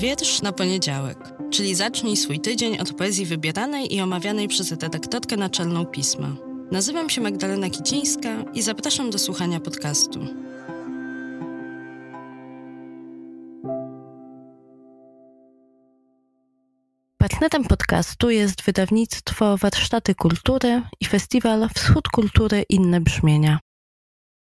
Wiersz na poniedziałek, czyli zacznij swój tydzień od poezji wybieranej i omawianej przez redaktorkę naczelną pisma. Nazywam się Magdalena Kicińska i zapraszam do słuchania podcastu. Partnerem podcastu jest wydawnictwo Warsztaty Kultury i festiwal Wschód Kultury Inne Brzmienia.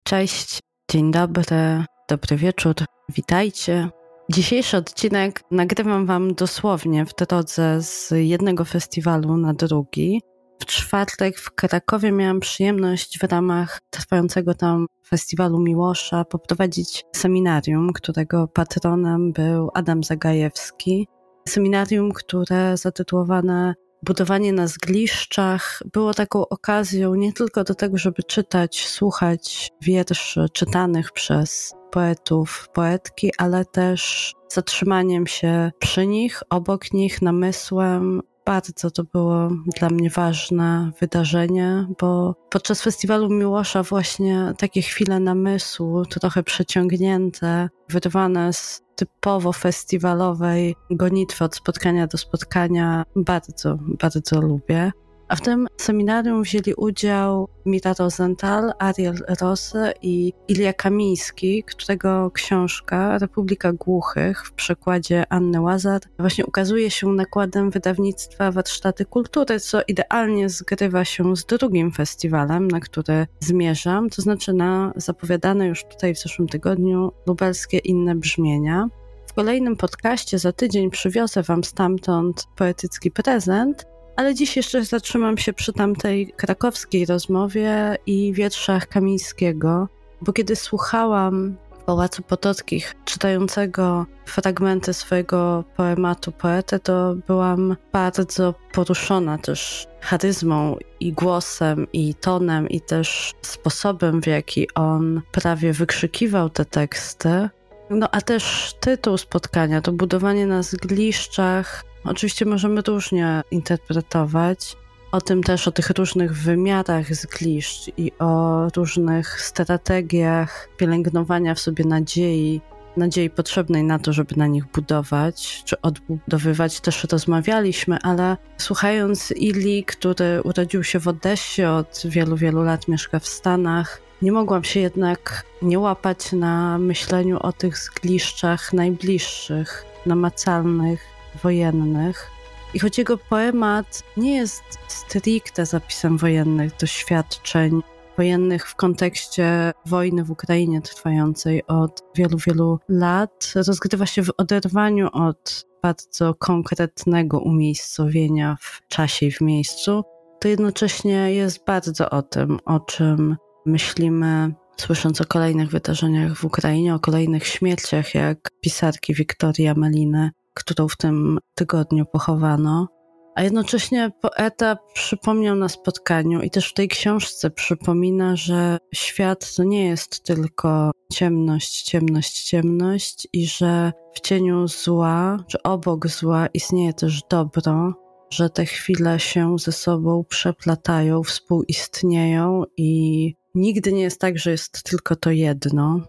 Cześć, dzień dobry, dobry wieczór, witajcie. Dzisiejszy odcinek nagrywam Wam dosłownie w drodze z jednego festiwalu na drugi. W czwartek w Krakowie miałam przyjemność w ramach trwającego tam festiwalu Miłosza poprowadzić seminarium, którego patronem był Adam Zagajewski. Seminarium, które zatytułowane Budowanie na zgliszczach było taką okazją nie tylko do tego, żeby czytać, słuchać wierszy czytanych przez poetów, poetki, ale też zatrzymaniem się przy nich, obok nich, namysłem. Bardzo to było dla mnie ważne wydarzenie, bo podczas festiwalu Miłosza właśnie takie chwile namysłu, trochę przeciągnięte, wyrwane z typowo festiwalowej gonitwy od spotkania do spotkania, bardzo, bardzo lubię. A w tym seminarium wzięli udział Mita Rosenthal, Ariel Rose i Ilia Kamiński, którego książka Republika Głuchych w przekładzie Anny Łazar właśnie ukazuje się nakładem wydawnictwa Warsztaty Kultury, co idealnie zgrywa się z drugim festiwalem, na który zmierzam, to znaczy na zapowiadane już tutaj w zeszłym tygodniu lubelskie inne brzmienia. W kolejnym podcaście za tydzień przywiozę Wam stamtąd poetycki prezent, ale dziś jeszcze zatrzymam się przy tamtej krakowskiej rozmowie i wierszach Kamińskiego, bo kiedy słuchałam w Pałacu Potockich czytającego fragmenty swojego poematu poetę, to byłam bardzo poruszona też charyzmą i głosem, i tonem, i też sposobem, w jaki on prawie wykrzykiwał te teksty. No a też tytuł spotkania, to budowanie na zgliszczach, Oczywiście możemy różnie interpretować. O tym też, o tych różnych wymiarach zgliszcz i o różnych strategiach pielęgnowania w sobie nadziei, nadziei potrzebnej na to, żeby na nich budować czy odbudowywać, też rozmawialiśmy, ale słuchając Ili, który urodził się w Odessie, od wielu, wielu lat mieszka w Stanach, nie mogłam się jednak nie łapać na myśleniu o tych zgliszczach najbliższych, namacalnych, wojennych. I choć jego poemat nie jest stricte zapisem wojennych doświadczeń wojennych w kontekście wojny w Ukrainie trwającej od wielu, wielu lat, rozgrywa się w oderwaniu od bardzo konkretnego umiejscowienia w czasie i w miejscu, to jednocześnie jest bardzo o tym, o czym myślimy, słysząc o kolejnych wydarzeniach w Ukrainie, o kolejnych śmierciach, jak pisarki Wiktoria Meliny, którą w tym tygodniu pochowano. A jednocześnie poeta przypomniał na spotkaniu i też w tej książce przypomina, że świat to nie jest tylko ciemność, ciemność, ciemność i że w cieniu zła, czy obok zła istnieje też dobro, że te chwile się ze sobą przeplatają, współistnieją i nigdy nie jest tak, że jest tylko to jedno.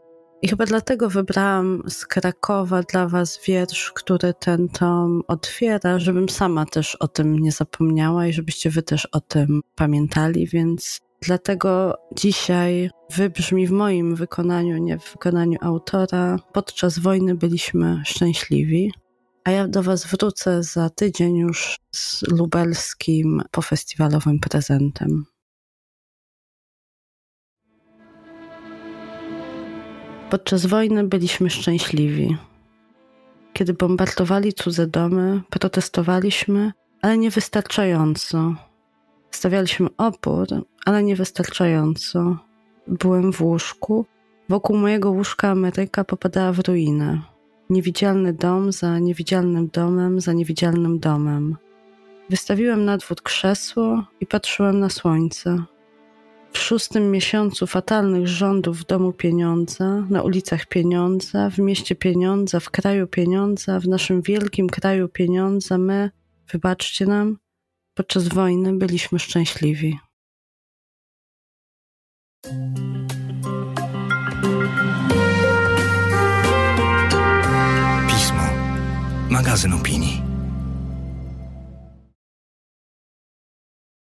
I chyba dlatego wybrałam z Krakowa dla Was wiersz, który ten tom otwiera, żebym sama też o tym nie zapomniała i żebyście Wy też o tym pamiętali, więc dlatego dzisiaj wybrzmi w moim wykonaniu, nie w wykonaniu autora. Podczas wojny byliśmy szczęśliwi. A ja do Was wrócę za tydzień już z lubelskim pofestiwalowym prezentem. Podczas wojny byliśmy szczęśliwi. Kiedy bombardowali cudze domy, protestowaliśmy, ale niewystarczająco. Stawialiśmy opór, ale niewystarczająco. Byłem w łóżku. Wokół mojego łóżka Ameryka popadała w ruinę. Niewidzialny dom za niewidzialnym domem za niewidzialnym domem. Wystawiłem na dwór krzesło i patrzyłem na słońce. W szóstym miesiącu fatalnych rządów w domu pieniądza, na ulicach pieniądza, w mieście pieniądza, w kraju pieniądza, w naszym wielkim kraju pieniądza, my, wybaczcie nam, podczas wojny byliśmy szczęśliwi. magazyn opinii.